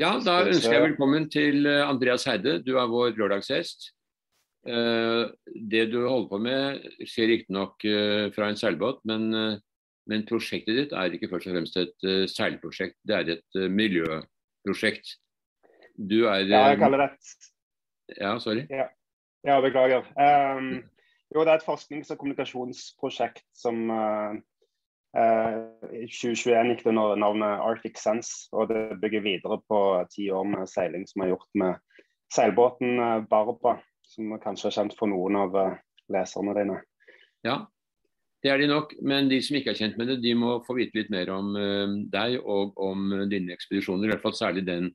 Ja, da ønsker jeg velkommen til eh, Andreas Heide. Du er vår lørdagsgjest. Eh, det du holder på med skjer riktignok uh, fra en seilbåt, men, men, prosjektet ditt er ikke først og fremst et seilprosjekt, det er et miljøprosjekt. Du er Ja, jeg kaller det et Ja, sorry. Ja, ja beklager. Um, jo, det er et forsknings- og kommunikasjonsprosjekt som Eh, I 2021 gikk det under navnet Arctic Sense, og det bygger videre på ti år med seiling som er gjort med seilbåten eh, Barba, som kanskje er kjent for noen av eh, leserne dine. Ja, det er de nok, men de som ikke er kjent med det, de må få vite litt mer om deg og om dine ekspedisjoner. I hvert fall særlig den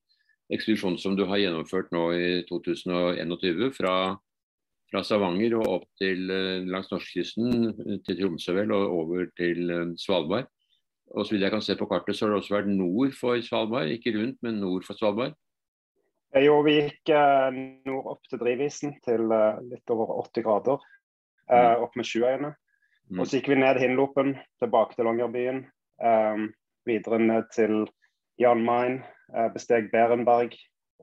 ekspedisjonen som du har gjennomført nå i 2021 fra fra Stavanger og opp til eh, langs norskekysten, til Tromsø vel, og over til eh, Svalbard. Og så vidt jeg kan se på kartet, så har det også vært nord for Svalbard. Ikke rundt, men nord for Svalbard. Jo, vi gikk eh, nord opp til drivisen, til litt over 80 grader. Mm. Opp med Sjuøyene. Mm. Og så gikk vi ned Hinlopen, tilbake til Longyearbyen. videre ned til Jan Mayen, besteg Berenberg.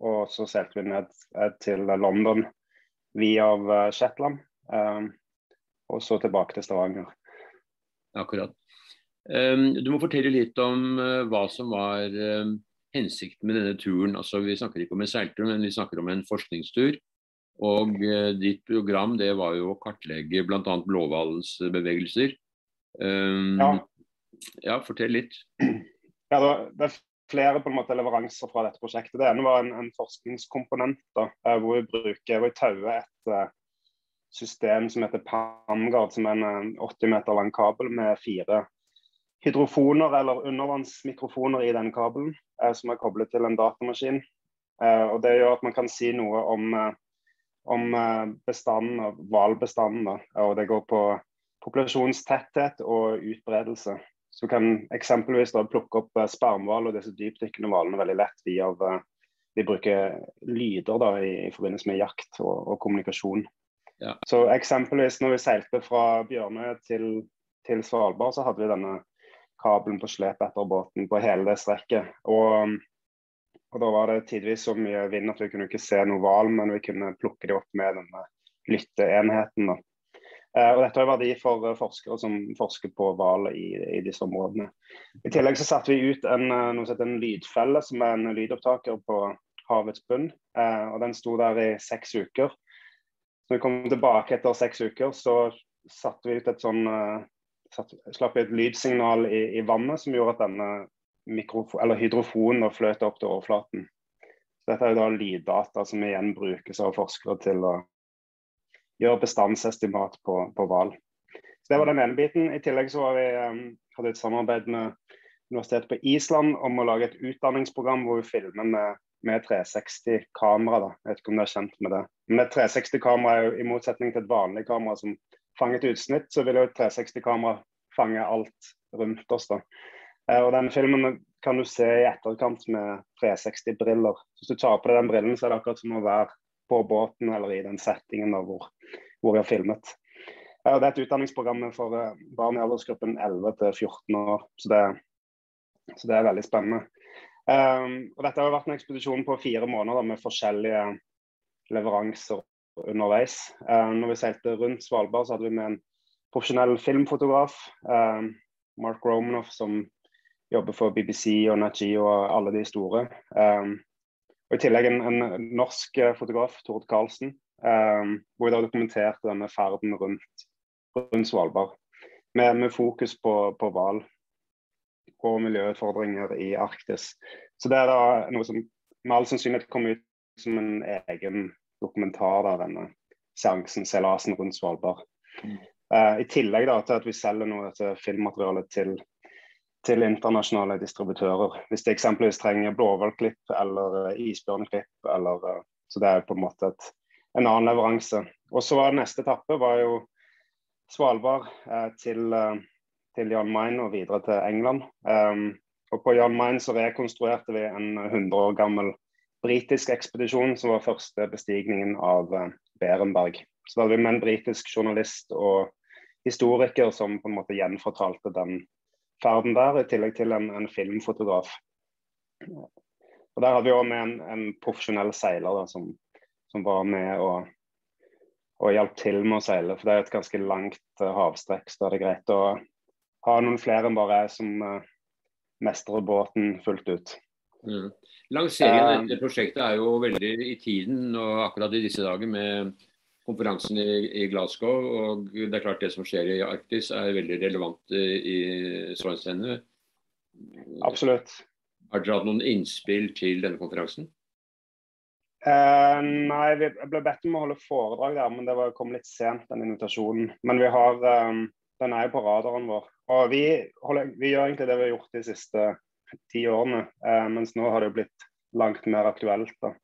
Og så seilte vi ned til London via uh, Shetland. Um, og så tilbake til Stavanger. Akkurat. Um, du må fortelle litt om uh, hva som var hensikten med denne turen. Altså, vi snakker ikke om en seiltur, men vi snakker om en forskningstur. Og ditt program det var jo å kartlegge bl.a. blåhvalens bevegelser. Um, ja. ja. fortell litt. Ja, det, flere på en måte leveranser fra dette prosjektet. Det ene var en, en forskningskomponent da, eh, hvor vi bruker hvor vi tauer et uh, system som heter Pamgard, som er en 80 meter lang kabel med fire hydrofoner eller undervannsmikrofoner i den kabelen, uh, som er koblet til en datamaskin. Og Det gjør at man kan si noe om, om bestanden, hvalbestanden. Og det går på populasjonstetthet og utbredelse. Så kan eksempelvis da plukke opp eh, spermhval og disse dypdykkende hvalene veldig lett via eh, Vi bruker lyder da i, i forbindelse med jakt og, og kommunikasjon. Ja. Så eksempelvis når vi seilte fra Bjørnøy til, til, Svalbard, så hadde vi denne kabelen på slep etter båten på hele det strekket. Og, og da var det tidvis så mye vind at vi kunne ikke se noe hval, men vi kunne plukke det opp med denne lytteenheten. da. Eh, og Dette har verdi for eh, forskere som forsker på hval i, i, disse områdene. I tillegg så satte vi ut en, eh, en lydfelle, som er en lydopptaker på havets bunn. og Den sto der i seks uker. Når vi kom tilbake etter seks uker, så satte vi ut et sånn slapp et lydsignal i, i, vannet som gjorde at denne hydrofonen fløt opp til overflaten. Så Dette er jo da lyddata som igjen brukes av forskere til å gjøre bestandsestimat på hval. Det var den ene biten. I tillegg så vi, um, hadde vi et samarbeid med Universitetet på Island om å lage et utdanningsprogram hvor vi filmer med, med 360-kamera. Jeg vet ikke om du er kjent med det. Men et 360-kamera er jo i motsetning til et vanlig kamera som fanger et utsnitt, så vil jo et 360-kamera fange alt rundt oss. da. Eh, og den filmen kan du se i etterkant med 360-briller. Hvis du tar på deg den brillen, så er det akkurat som å være på båten eller i den settingen hvor, hvor, vi har filmet. Det er et utdanningsprogram for eh, barn i aldersgruppen 11 til 14 år, så det, så det er veldig spennende. Um, og dette har vært en ekspedisjon på fire måneder med forskjellige leveranser underveis. Um, når vi seilte rundt Svalbard, så hadde vi med en profesjonell filmfotograf, um, Mark Romanoff, som jobber for BBC og Nachi og alle de store. Um, og I tillegg en, en norsk eh, fotograf, Tord Karlsen, eh, hvor jeg da dokumenterte denne ferden rundt, rundt Svalbard. Med, med, fokus på hval og miljøutfordringer i Arktis. Så det er da noe som med all sannsynlighet kommer ut som en egen dokumentar av denne seansen, seilasen rundt Svalbard. Mm. Uh, I tillegg da til at vi selger noe dette filmmaterialet til til internasjonale distributører. Hvis de eksempelvis trenger blåhvalklipp eller eh, isbjørnklipp. Eller, eh, så det er på en måte et, en annen leveranse. Og så var Neste etappe var jo Svalbard eh, til, eh, til, Jan Mayen og videre til England. Um, og På Jan Mayen så rekonstruerte vi en 100 år gammel britisk ekspedisjon som var første bestigningen av eh, Berenberg. Så da hadde vi med en britisk journalist og historiker som på en måte gjenfortalte den ferden der, i tillegg til en, en filmfotograf. Og Der hadde vi òg med en, en, profesjonell seiler da, som, som, var med og, og hjalp til med å seile. For det er et ganske langt uh, havstrekk, så det er greit å ha noen flere enn bare jeg som uh, mestrer båten fullt ut. Mm. Lanseringen av dette prosjektet er jo veldig i tiden og akkurat i disse dager med konferansen i, i, Glasgow. Og det er klart det som skjer i Arktis er veldig relevant i så henseende. Absolutt. Har dere hatt noen innspill til denne konferansen? Eh, nei, vi ble bedt om å holde foredrag der, men det var, kom litt sent, den invitasjonen. Men vi har, um, den er jo på radaren vår. Og vi, holder, vi, gjør egentlig det vi har gjort de siste ti årene, eh, mens nå har det blitt langt mer aktuelt. Da.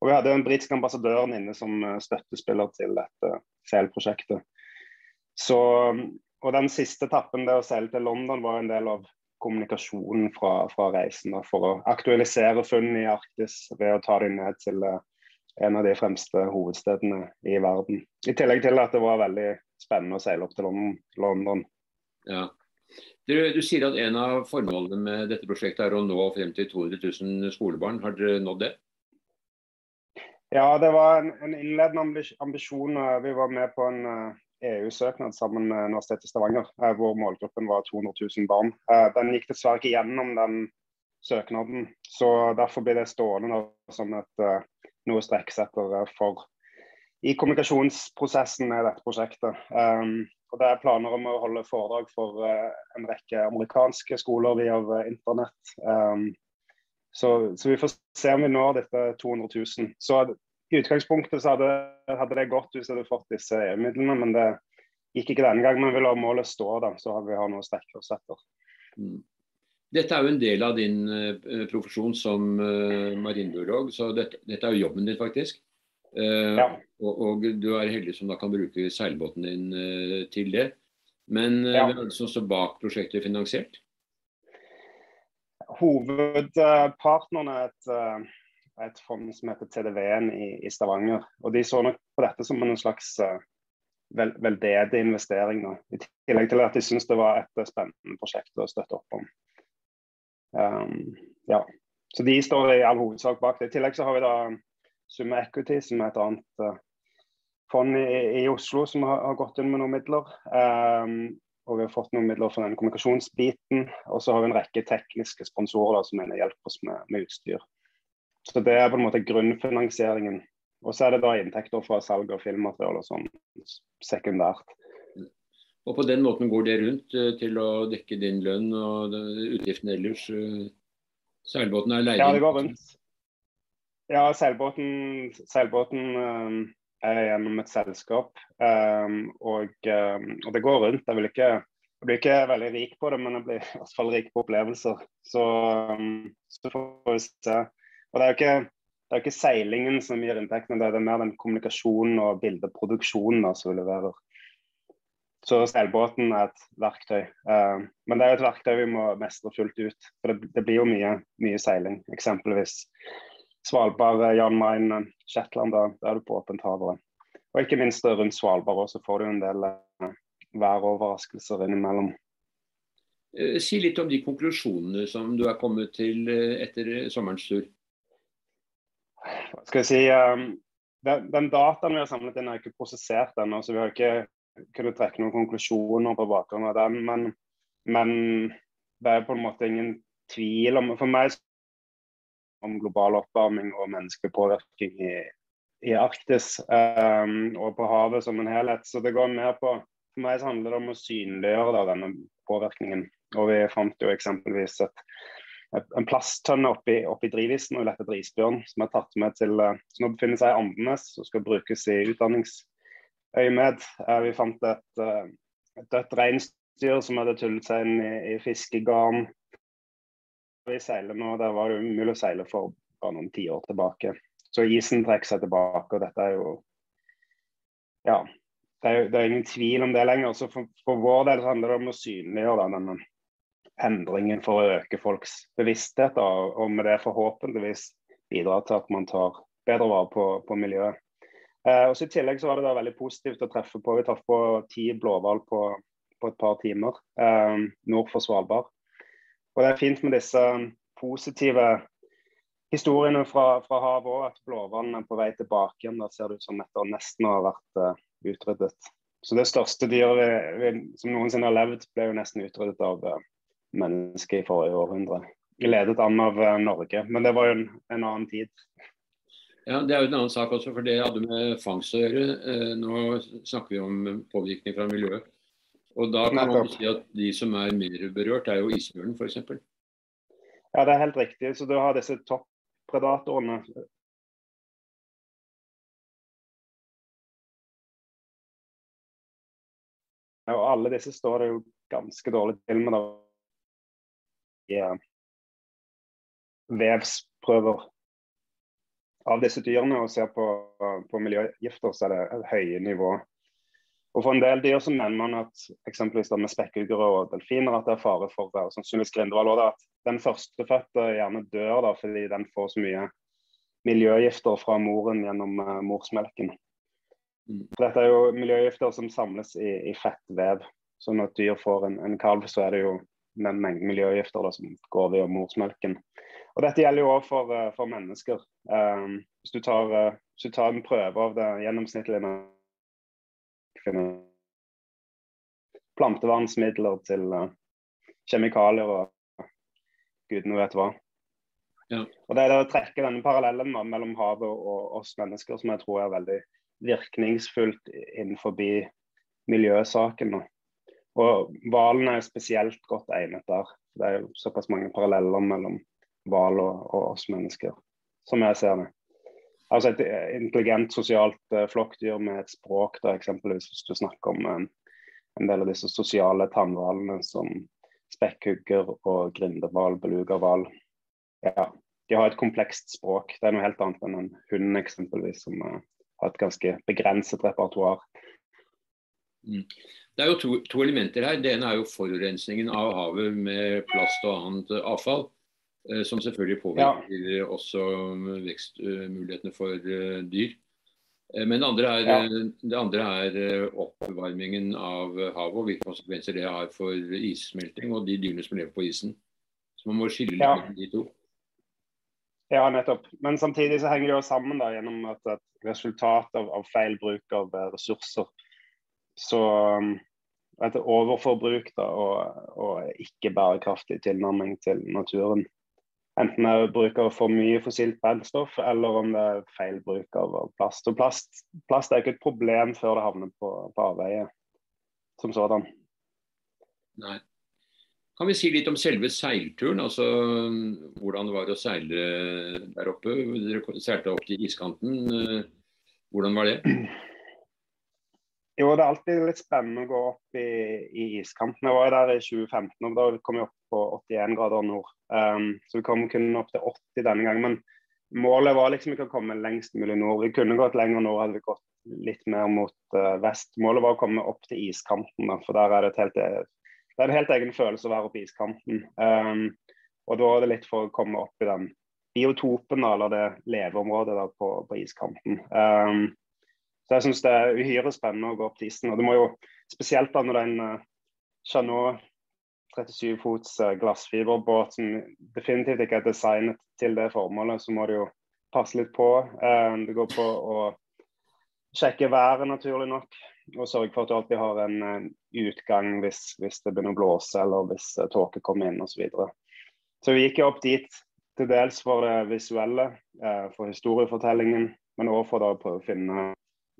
Og Vi hadde den britiske ambassadøren inne som eh, støttespiller til dette seilprosjektet. Så, og Den siste etappen, det å seile til London, var en del av kommunikasjonen fra, fra reisen. For å aktualisere funnene i Arktis ved å ta dem ned til uh, en av de fremste hovedstedene i verden. I tillegg til at det var veldig spennende å seile opp til London. Ja. Du, du, sier at en av formålene med dette prosjektet er å nå frem til 200 000 skolebarn. Har dere nådd det? Ja, det var en, en innledende ambisjon. Vi var med på en EU-søknad eh, e sammen med Universitetet i Stavanger, eh, hvor målgruppen var 200 000 barn. Eh, den gikk dessverre ikke gjennom den søknaden, så derfor blir det stående som et, noe strekksetter for i kommunikasjonsprosessen med dette prosjektet. Um, og Det er planer om å holde foredrag for en rekke amerikanske skoler via internett. Så, så, vi får se om vi når dette 200 000. Så I utgangspunktet så hadde, hadde det gått hvis jeg hadde fått disse EU-midlene, men det gikk ikke denne gangen. Men vi lar målet stå, da, så har vi har noe å strekke oss etter. Mm. Dette er jo en del av din uh, profesjon som uh, marinbiolog, så dette, dette, er jo jobben din, faktisk. Uh, ja. og, og, du er heldig som da kan bruke seilbåten din til det. Men ja. hvem er det som står bak prosjektet finansiert? Hovedpartnerne er et, eh, et, fond som heter TDV-en i, i, Stavanger. og De så nok på dette som en slags uh, vel, veldedig investering. Da. I tillegg til at de syntes det var et spennende prosjekt å støtte opp om. Um, ja. Så de står i all hovedsak bak det. I tillegg så har vi da Summe Equity, som er et annet uh, fond i, i, Oslo som har, har, gått inn med noen midler. Um, og vi har fått noen midler for den kommunikasjonsbiten. Og så har vi en rekke tekniske sponsorer da, som hjelper oss med, med, utstyr. Så det er på en måte grunnfinansieringen. Og så er det da inntekter fra salg av filmmateriale sånn sekundært. Og på den måten går det rundt uh, til å dekke din lønn og utgiftene ellers? Uh, seilbåten er leid Ja, det går rundt. Ja, seilbåten, seilbåten um, er gjennom et selskap. Um, og, um, og, det går rundt. Jeg, vil ikke, jeg, blir ikke veldig rik på det, men jeg blir i hvert fall rik på opplevelser. Så, um, så får vi se. Og det er jo ikke, ikke seilingen som gir inntektene, det er mer den kommunikasjonen og bildeproduksjonen som som leverer. Så seilbåten er et verktøy. Uh, men det er et verktøy vi må mestre fullt ut. For det, det blir jo mye, mye seiling. Eksempelvis Svalbard, eh, Jan Mayen, eh, Shetland, da, da er du på åpent hav. Og ikke minst eh, rundt Svalbard også får du en del væroverraskelser innimellom. Si litt om de konklusjonene som du er kommet til etter sommerens tur. Hva skal jeg si den, den, dataen vi har samlet inn, er ikke prosessert ennå. Så vi har ikke kunnet trekke noen konklusjoner på bakgrunn av den. Men, men det er på en måte ingen tvil om For meg om global oppvarming og menneskelig påvirkning i, i Arktis um, og på havet som en helhet. Så det går mer på For meg handler det om å synliggjøre da, denne påvirkningen. Og vi fant jo eksempelvis et, et, en plasttønne oppi, oppi drivisen og lette drisbjørn som er tatt med til uh, som nå befinner seg i Andenes og skal brukes i utdanningsøyemed. Uh, vi fant et, uh, et dødt reinsdyr som hadde tullet seg inn i, i fiskegarn vi seiler nå, der var det umulig å seile for bare noen tiår tilbake. Så isen trekker seg tilbake, og dette er jo Ja. Det er, det er ingen tvil om det lenger. Så for, for vår del handler det om å synliggjøre denne endringen for å øke folks bevissthet, og, og med det forhåpentligvis bidra til at man tar bedre vare på, på miljøet. Eh, også I tillegg så var det da veldig positivt å treffe på Vi traff på ti blåhval på, på, et par timer eh, nord for Svalbard. Og det er fint med disse positive historiene fra, fra havet òg, at blåhvalen er på vei tilbake igjen. Da ser det ut som etter nesten å ha vært uh, utryddet. Så det største dyret som noensinne har levd, ble jo nesten utryddet av uh, mennesker i forrige århundre. Ledet an av uh, Norge, men det var jo en, en, annen tid. Ja, Det er jo en annen sak også, for det hadde med fangst å gjøre. Eh, nå snakker vi om påvirkning fra miljøet. Og da kan man si at de som er mer berørt, er jo isbjørnen f.eks. Ja, det er helt riktig. Så du har disse toppredatorene Og alle disse står det jo ganske dårlig til med. i vevsprøver av disse dyrene og ser på, på miljøgifter, så er det et høye nivå. Og For en del dyr så mener man at eksempelvis med spekkhuggere og delfiner at det er fare for og sannsynligvis grindehval at den førstefødte gjerne dør da, fordi den får så mye miljøgifter fra moren gjennom uh, morsmelken. For Dette er jo miljøgifter som samles i, i fettvev. Så når et dyr får en, en, kalv, så er det jo den mengden miljøgifter da, som går via morsmelken. Og Dette gjelder jo òg for, uh, for, mennesker. Um, hvis, du tar, uh, hvis, du tar, en prøve av det gjennomsnittlige plantevernsmidler til uh, kjemikalier og gudene vet hva. Ja. Og Det er det å trekke denne parallellen mellom havet og oss mennesker som jeg tror er veldig virkningsfullt innenfor miljøsaken. Og hvalen er spesielt godt egnet der. Det er jo såpass mange paralleller mellom hval og, og, oss mennesker, som jeg ser det. Altså Et intelligent sosialt uh, flokkdyr med et språk, da, eksempelvis hvis du snakker om um, en del av disse sosiale tannhvalene som spekkhugger og grindehval, belugerhval. Ja, de har et komplekst språk. Det er noe helt annet enn en hund eksempelvis, som har et ganske begrenset repertoar. Mm. Det er jo to, to, elementer her. Det ene er jo forurensningen av havet med plast og annet avfall. Eh, som selvfølgelig påvirker ja. også vekstmulighetene for eh, dyr. Eh, men det andre, er, ja. det andre er oppvarmingen av havet og hvilke konsekvenser det har for issmelting og de dyrene som lever på isen. Så man må skille litt ja. mellom de to. Ja, nettopp. Men samtidig så henger det jo sammen da, gjennom at et resultat av, av feil bruk av ressurser. Så um, et overforbruk da, og, og ikke bærekraftig tilnærming til naturen enten det er bruk av for mye fossilt brennstoff, eller om det er feil bruk av plast. Og plast, plast er ikke et problem før det havner på, på avveie som sådan. Nei. Kan vi si litt om selve seilturen? altså Hvordan det var å seile der oppe? Dere seilte opp til iskanten. Hvordan var det? Jo, det er alltid litt spennende å gå opp i, i iskanten. Jeg var der i 2015, og da kom jeg opp på 81 grader nord. Um, så vi kom kun opp til 80 denne gangen. Men målet var liksom ikke å komme lengst mulig nord. Vi kunne gått lenger nord, hadde vi gått litt mer mot uh, vest. Målet var å komme opp til iskanten, for der er det, et helt, det er en helt egen følelse å være oppe i iskanten. Um, og da er det litt for å komme opp i den biotopen, eller det leveområdet da, på, på iskanten. Um, så jeg syns det er uhyre spennende å gå opp til isen. Og det må jo spesielt da når det er en uh, Chanot 37 fots uh, glassfiberbåt som definitivt ikke er designet til det formålet, så må det jo passe litt på. Uh, det går på å sjekke været, naturlig nok. Og sørge for at du alltid har en uh, utgang hvis, hvis, det begynner å blåse eller hvis tåke kommer inn osv. Så, videre. så vi gikk opp dit til dels for det visuelle, for historiefortellingen, men òg for å prøve å finne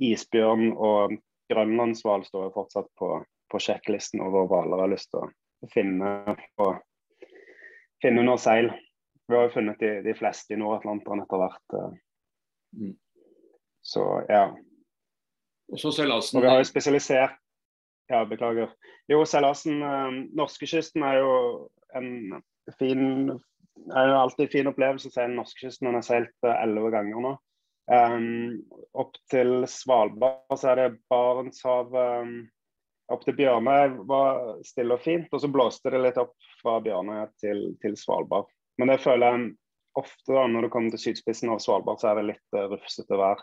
isbjørn og grønlandshval står jo fortsatt på, på sjekklisten over hvaler jeg har lyst til å finne, på, finne under seil. Vi har jo funnet de, de fleste i Nord-Atlanteren etter hvert. Eh. Mm. Så ja. Og så seilasen Og vi har jo spesialisert Ja, beklager. Jo, seilasen eh, Norskekysten er jo en fin er jo alltid en fin opplevelse å seile norskekysten. Den har seilt eh, elleve ganger nå. Um, opp til Svalbard så er det Barentshavet um, opp til Bjørnøy var stille og fint, og så blåste det litt opp fra Bjørnøy til, til, Svalbard. Men det føler jeg ofte da, når du kommer til sydspissen av Svalbard, så er det litt uh, rufsete vær.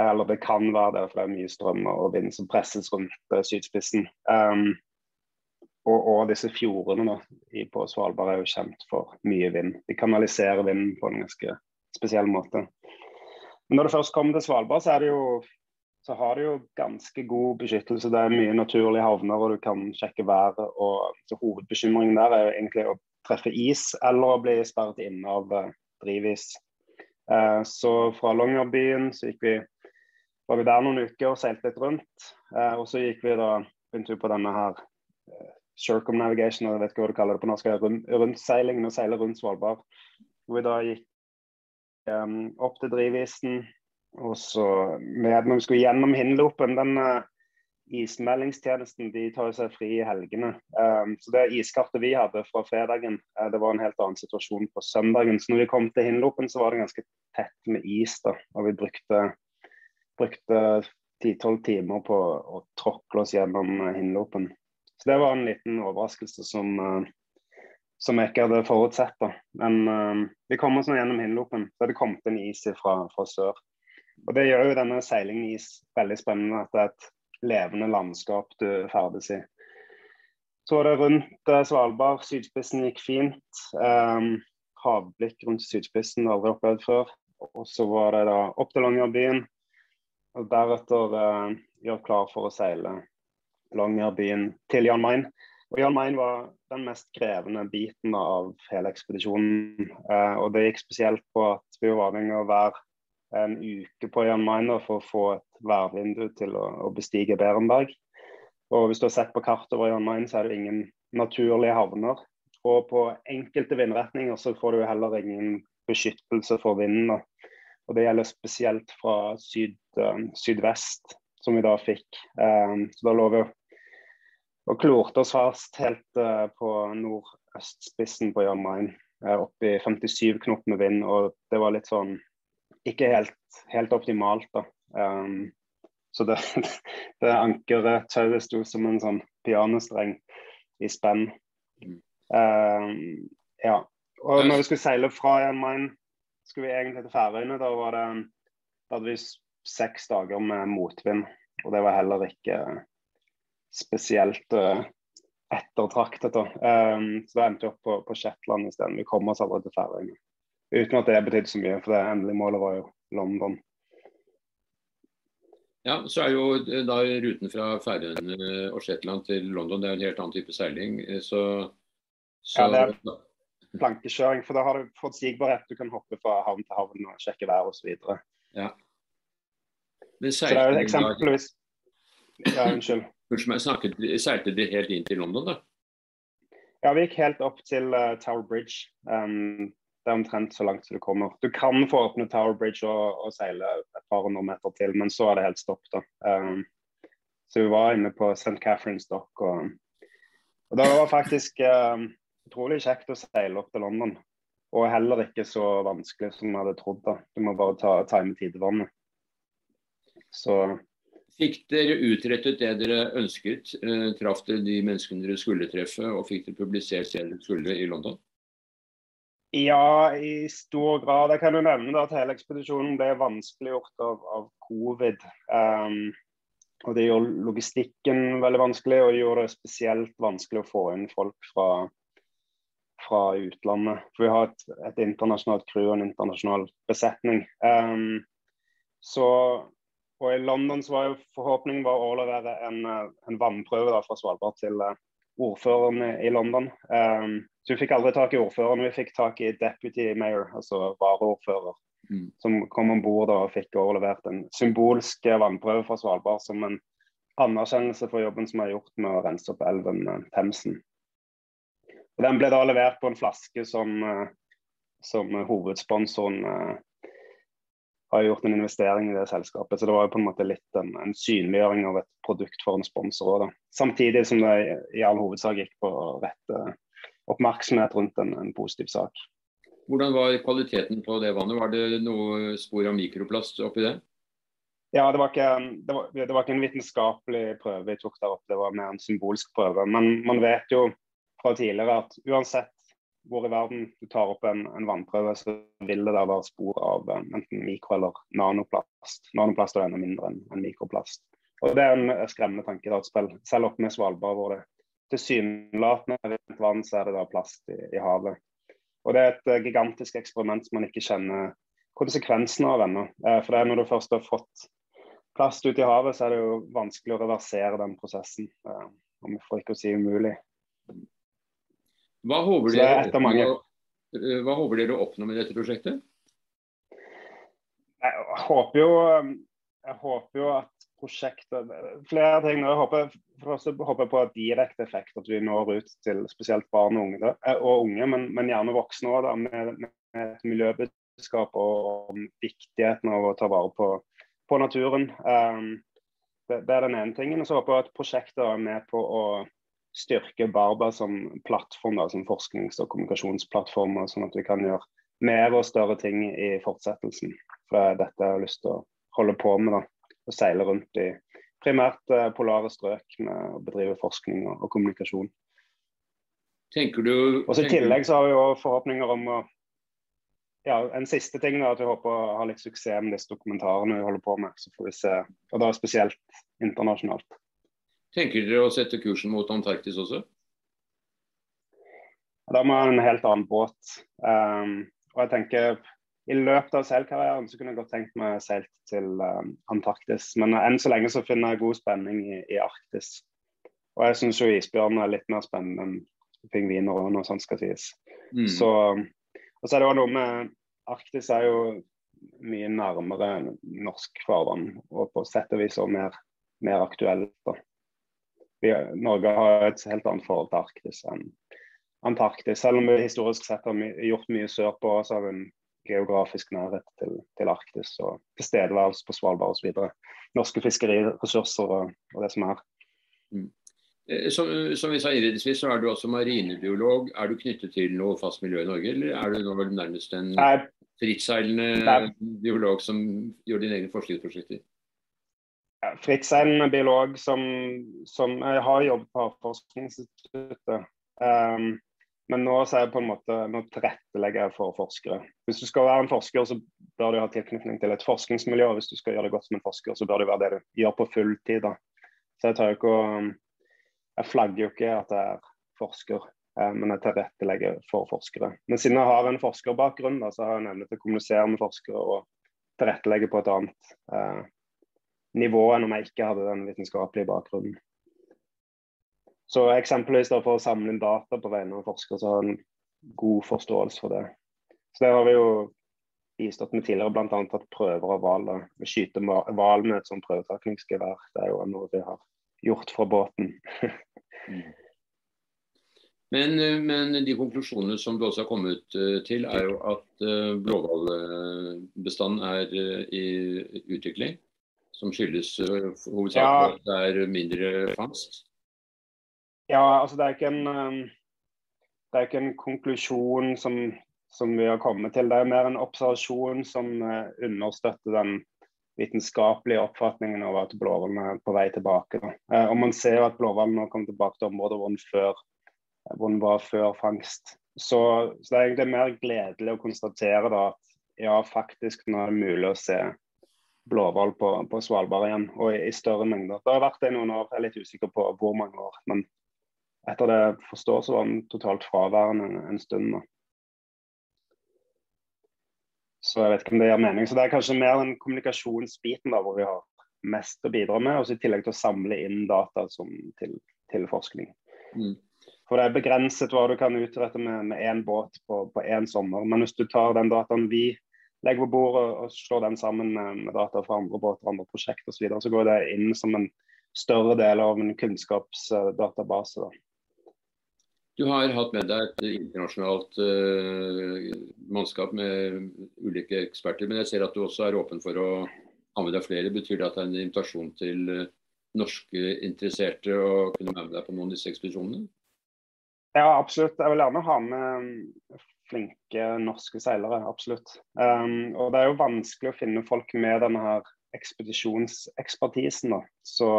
Eller det kan være det, for det er mye strøm og vind som presses rundt uh, sydspissen. Um, og, og, disse fjordene da, på Svalbard er jo kjent for mye vind. De kanaliserer vinden på en ganske spesiell måte. Men når det først kommer til Svalbard, så, er det jo, så har du jo ganske god beskyttelse. Det er mye naturlige havner, og du kan sjekke været. og så Hovedbekymringen der er jo egentlig å treffe is eller å bli sperret inne av uh, drivis. Uh, så fra Longyearbyen så gikk vi, var vi der noen uker og seilte litt rundt. Uh, og så gikk vi da en tur på denne her circumnavigation, jeg vet ikke hva du kaller det på norsk, rundseilingen og seile rundt Svalbard. Hvor vi da gikk um, opp til drivisen. Og så med, når vi skulle gjennom Hinlopen, den uh, ismeldingstjenesten de tar seg fri i helgene. Um, så Det iskartet vi hadde fra fredagen, uh, det var en helt annen situasjon på søndagen. Så når vi kom til Hinlopen, så var det ganske tett med is. da, og vi brukte, brukte 10-12 timer på å tråkle oss gjennom uh, Hinlopen. Så det var en liten overraskelse som, uh, som jeg ikke hadde forutsett. da. Men uh, vi kom oss nå gjennom Hinlopen. Så det kommet en is fra, fra, sør. Og Det gjør jo denne seilingen i is veldig spennende. At det er et levende landskap du ferdes i. Så var det rundt uh, Svalbard. Sydspissen gikk fint. Um, havblikk rundt sydspissen, aldri opplevd før. Og så var det da opp til Longyearbyen. Og deretter uh, gjøre klar for å seile Longyearbyen til Jan Mayen. Og Jan Mayen var den mest krevende biten av hele ekspedisjonen. Uh, og det gikk spesielt på at vi var avhengig av å være en uke på Jan Mayen for å få et værvindu til å, å, bestige Berenberg. Og hvis du har sett på kartet over Jan Mayen, så er det ingen naturlige havner. Og på enkelte vindretninger så får du heller ingen beskyttelse for vinden. Og det gjelder spesielt fra syd, uh, sydvest, som vi da fikk. Um, så da lå vi og klorte oss fast helt uh, på nordøstspissen på Jan Mayen. Uh, opp i 57 knop med vind, og det var litt sånn ikke helt, helt optimalt, da. Um, så det, det ankeret, tauet, sto som en sånn pianostreng i spenn. Um, ja. Og når vi skulle seile fra Jan Mayen, skulle vi egentlig til Færøyene. Da, var det, da hadde vi seks dager med motvind, og det var heller ikke spesielt uh, ettertraktet. Um, så da endte vi opp på, på Shetland isteden. Vi kom oss aldri til Færøyene. Uten at det betydde så mye, for det endelige målet var jo London. Ja, så er jo eh, da ruten fra Færøyene og Shetland til London det er en helt annen type seiling. Eh, så, så... Ja, det er plankekjøring, for da har du forutsigbarhet. Du kan hoppe fra havn til havn og sjekke vær osv. Ja. Men så det er jo eksempelvis Ja, unnskyld. Snakket, seilte de helt inn til London, da? Ja, vi gikk helt opp til uh, Tower Bridge. Um, det er omtrent så langt som du kommer. Du kan få åpne Tower Bridge og, og seile et par hundre meter til, men så er det helt stopp. da. Um, så vi var inne på St. Catherine's Dock. Og, og det var faktisk um, utrolig kjekt å seile opp til London. Og heller ikke så vanskelig som vi hadde trodd. da. Du må bare ta, time tidevannet. Så Fikk dere utrettet det dere ønsket? Eh, traff dere de menneskene dere skulle treffe, og fikk dere publisert det dere skulle i London? Ja, i stor grad. Jeg kan jo nevne at hele ekspedisjonen ble vanskeliggjort av, av covid. Um, og Det gjorde logistikken veldig vanskelig, og det gjorde det spesielt vanskelig å få inn folk fra, fra utlandet. For Vi har et, et internasjonalt crew og en internasjonal besetning. Um, så og I London så var jo forhåpningen var å overlevere en, eh, en vannprøve da, fra Svalbard til uh, ordføreren i London. Um, så Vi fikk aldri tak i ordføreren, vi fikk tak i deputy mayor, altså varaordfører. Mm. Som kom om bord og fikk overlevert en symbolsk vannprøve fra Svalbard som en anerkjennelse for jobben som er gjort med å rense opp elven uh, Themsen. Og Den ble da levert på en flaske som, uh, som hovedsponsoren har gjort en investering i det selskapet. Så det var jo på en måte litt en, en synliggjøring av et produkt for en sponsor. Da. Samtidig som det i all hovedsak gikk på rett oppmerksomhet rundt en, en, positiv sak. Hvordan var kvaliteten på det vannet? Var det noe spor av mikroplast oppi det? Ja, det var, ikke, det, var, det var ikke en vitenskapelig prøve vi tok der oppe, det var mer en symbolsk prøve. Men man vet jo fra tidligere at uansett hvor i verden du tar opp en, en vannprøve, så vil det der være spor av eh, enten mikro- eller nanoplast. Nanoplast er enda mindre enn en mikroplast. Og Det er en skremmende tanke. Da, spill. Selv oppe med Svalbard, hvor det tilsynelatende rent vann, så er det da plast i, i, havet. Og Det er et uh, gigantisk eksperiment som man ikke kjenner konsekvensene av ennå. Uh, for når du først har fått plast ut i havet, så er det jo vanskelig å reversere den prosessen. Uh, om for ikke å si umulig. Hva håper, dere, oppnå, hva håper dere å oppnå med dette prosjektet? Jeg håper jo, jeg håper jo at prosjektet Flere ting. Jeg håper, håper på direkte effekt, at vi når ut til spesielt barn og unge, eh, og unge men, men, gjerne voksne òg, med, med et miljøbudskap og om viktigheten av å ta vare på, på naturen. Um, det, det, er den ene tingen. Og så håper jeg at prosjektet er med på å styrke Barba som plattform, da, som forsknings- og kommunikasjonsplattform, sånn at vi kan gjøre mer og større ting i fortsettelsen. For det er dette jeg har lyst til å holde på med. da å seile rundt i primært eh, polare strøk med å bedrive forskning og, og kommunikasjon. Tenker du Og I tillegg så har vi jo forhåpninger om å ja, En siste ting er at vi håper å ha litt suksess med disse dokumentarene vi holder på med. Så får vi se, og da spesielt internasjonalt. Tenker dere å sette kursen mot Antarktis også? Da må jeg ha en helt annen båt. Um, og jeg tenker i løpet av seilkarrieren så kunne jeg godt tenkt meg seilt til um, Antarktis. Men enn så lenge så finner jeg god spenning i, i Arktis. Og jeg syns jo isbjørn er litt mer spennende enn pingviner og noe sånt skal sies. Mm. Så, og så er det jo noe med Arktis er jo mye nærmere norsk farvann, og på sett og vis også mer, mer aktuelt. da. Vi, Norge har et helt annet forhold til Arktis enn Antarktis. Selv om vi historisk sett har my gjort mye sørpå, så har vi en geografisk nærhet til, til Arktis og tilstedeværelse på Svalbard osv. Norske fiskeriressurser og, og, det som er. Mm. Eh, som, som, vi sa innledningsvis, så er du også marinebiolog. Er du knyttet til noe fast miljø i Norge, eller er du nå vel nærmest en frittseilende biolog som gjør dine egne forskningsprosjekter? Frittseilende biolog som, som jeg har jobbet på Havforskningsinstituttet. Um, men nå, så er jeg på en måte, nå tilrettelegger jeg for forskere. Hvis du skal være en forsker, så bør du ha tilknytning til et forskningsmiljø. og Hvis du skal gjøre det godt som en forsker, så bør det være det du gjør på fulltid. Så jeg tar ikke Jeg flagger jo ikke at jeg er forsker, eh, men jeg tilrettelegger for forskere. Men siden jeg har en forskerbakgrunn, da, så har jeg nemlig til å kommunisere med forskere og tilrettelegge på et annet eh, nivå enn om jeg ikke hadde den vitenskapelige bakgrunnen. Så eksempelvis da for å samle inn data på vegne av forskere, så har en god forståelse for det. Så det har vi jo bistått med tidligere, bl.a. tatt prøver av hvaler. Skyte hval med et sånt prøvetakningsgevær. Det er jo noe vi har gjort fra båten. men, men, de konklusjonene som du også har kommet eh, til, er jo at uh, blåhvalbestanden er uh, i utvikling. Som skyldes uh, hovedsakelig at det er mindre fangst. Ja, altså det er ikke en, det er ikke en konklusjon som, som, vi har kommet til. Det er mer en observasjon som uh, understøtter den vitenskapelige oppfatningen av at blåhvalen er på vei tilbake. Uh, og Man ser jo at blåhvalen har kommet tilbake til områder hvor den, før, hvor den var før fangst. Så, så, det er egentlig mer gledelig å konstatere da, at ja, faktisk nå er det mulig å se blåhval på, på, Svalbard igjen, og i, i, større mengder. Det har vært det i noen år, jeg er litt usikker på hvor mange år. men etter det jeg forstår, så var den totalt fraværende en, en stund. Da. Så jeg vet ikke om det gir mening. Så det er kanskje mer den kommunikasjonsbiten da, hvor vi har mest å bidra med, og i tillegg til å samle inn data som, til, til, forskning. Mm. For det er begrenset hva du kan utrette med én båt på én sommer. Men hvis du tar den dataen vi legger på bordet og slår den sammen med, data fra andre båter, andre prosjekter osv., så, videre, så går det inn som en større del av en kunnskapsdatabase. Da. Du har hatt med deg et internasjonalt uh, mannskap med ulike eksperter. Men jeg ser at du også er åpen for å ha med deg flere. Betyr det at det er en invitasjon til uh, norske interesserte å kunne være med deg på noen av disse ekspedisjonene? Ja, absolutt. Jeg vil gjerne ha med flinke norske seilere. Absolutt. Um, og det er jo vanskelig å finne folk med denne her ekspedisjonsekspertisen. Så,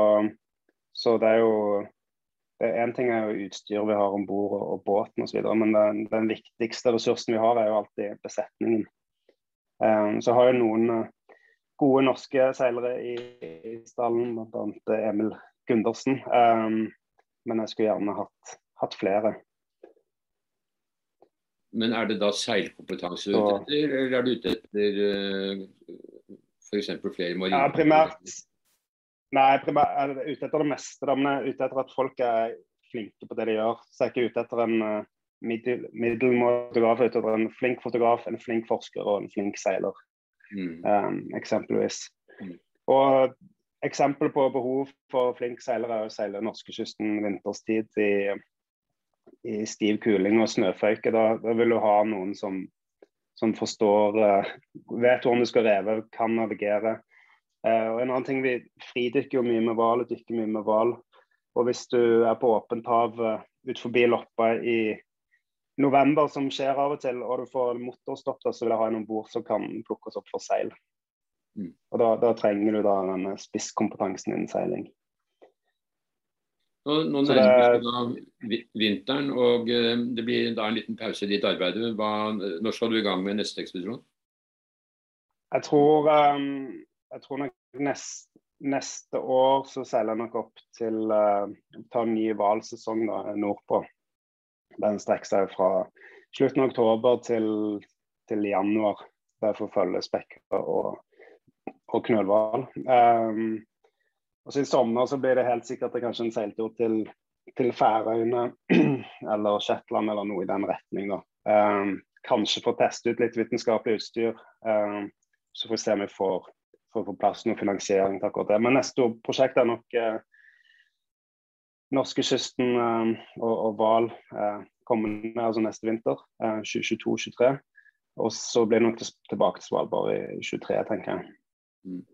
så det er jo Én ting er jo utstyret vi har om bord og, og båten osv., men den, den, viktigste ressursen vi har, er jo alltid besetningen. Um, så har jo noen uh, gode norske seilere i, i stallen, bl.a. Emil Gundersen. Um, men jeg skulle gjerne hatt, hatt flere. Men er det da seilkompetanse du er ute etter, eller er du ute etter uh, f.eks. flere marine? Ja, primært Nei, primært er ute etter det meste. Da, men jeg er ute etter at folk er flinke på det de gjør. Så jeg er ikke ute etter en uh, middel, middelmåtograf, ute etter en flink fotograf, en flink forsker og en flink seiler. Mm. Um, eksempelvis. Mm. Og eksempel på behov for flink seiler er å seile norskekysten vinterstid i i stiv kuling og snøføyke. Da, da, vil du ha noen som, som forstår uh, Vet hvordan du skal reve, kan navigere. Uh, og en annen ting, Vi fridykker jo mye med hval, dykker mye med hval. Og hvis du er på åpent hav uh, ut forbi Loppa i november, som skjer av og til, og du får motorstopp, da, så vil jeg ha en om bord som kan plukkes opp for seil. Mm. Og da, da, trenger du da denne spisskompetansen innen seiling. Nå, nå nærmer det vinteren, og eh, det blir da en liten pause i ditt arbeid. Hva, når skal du i gang med neste ekspedisjon? Jeg tror, um, jeg tror nok nest, neste år så seiler jeg nok opp til uh, ta en ny hvalsesong nordpå. Den strekker seg fra slutten av oktober til, til januar. Der får følge spekker og, og knølhval. Um, og så I sommer så blir det helt sikkert det kanskje en seiltur til, til Færøyene eller Shetland eller noe i den retning. da. Um, kanskje få teste ut litt vitenskapelig utstyr. Um, så får vi se om vi får, får på plass noe finansiering til akkurat det. Men neste prosjekt er nok uh, norskekysten uh, og hval uh, kommende, altså neste vinter. Uh, 2022-2023. Og så blir det nok tilbake til Svalbard i 2023, tenker jeg. Mm.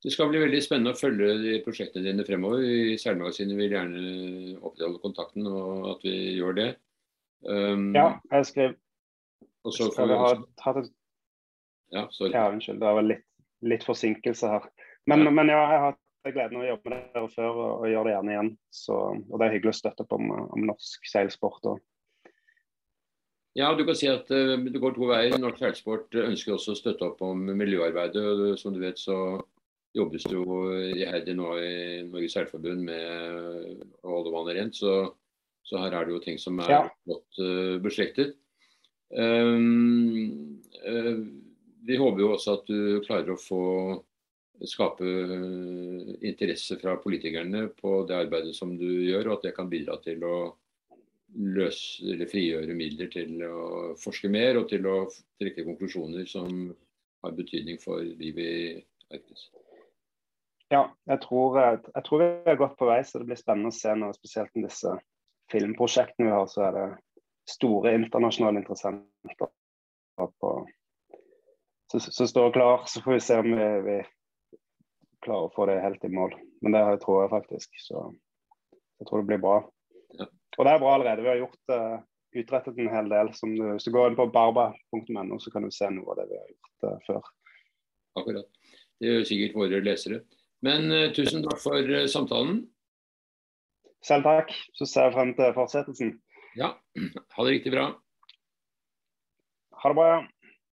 Det skal bli veldig spennende å følge de prosjektene dine fremover. I Seilmagasinet vil gjerne opprettholde kontakten, og at vi gjør det. Um, ja, jeg skrev og så får vi hatt et Ja. Ja, unnskyld. Det var litt, litt forsinkelse her. Men ja. men ja, jeg har hatt gleden av å jobbe med dere før og, og gjør det gjerne igjen. Så, og det er hyggelig å støtte opp om, om norsk seilsport. Og... Ja, du kan si at uh, det går to veier. Norsk seilsport ønsker også å støtte opp om miljøarbeidet. og Som du vet, så jobbes det jo iherdig nå i Norges Seilforbund med å holde vannet rent. Så, så, her er det jo ting som er ja. godt uh, beslektet. Um, uh, vi håper jo også at du klarer å få skape interesse fra politikerne på det arbeidet som du gjør, og at det kan bidra til å løse eller frigjøre midler til å forske mer og til å trekke konklusjoner som har betydning for livet i Arktis. Ja, jeg tror, jeg tror, vi er godt på vei, så det blir spennende å se noe, spesielt med disse filmprosjektene vi har, så er det store internasjonale interessenter på, som står klar. Så får vi se om vi, vi, klarer å få det helt i mål. Men det tror jeg faktisk. Så jeg tror det blir bra. Ja. Og det er bra allerede. Vi har gjort, uh, utrettet en hel del. Som du, hvis du går inn på barba.no, så kan du se noe av det vi har gjort uh, før. Akkurat. Det gjør sikkert våre lesere. Men uh, tusen takk for uh, samtalen. Selv takk. Så ser jeg frem til fortsettelsen. Ja, ha det riktig bra. Ha det bra.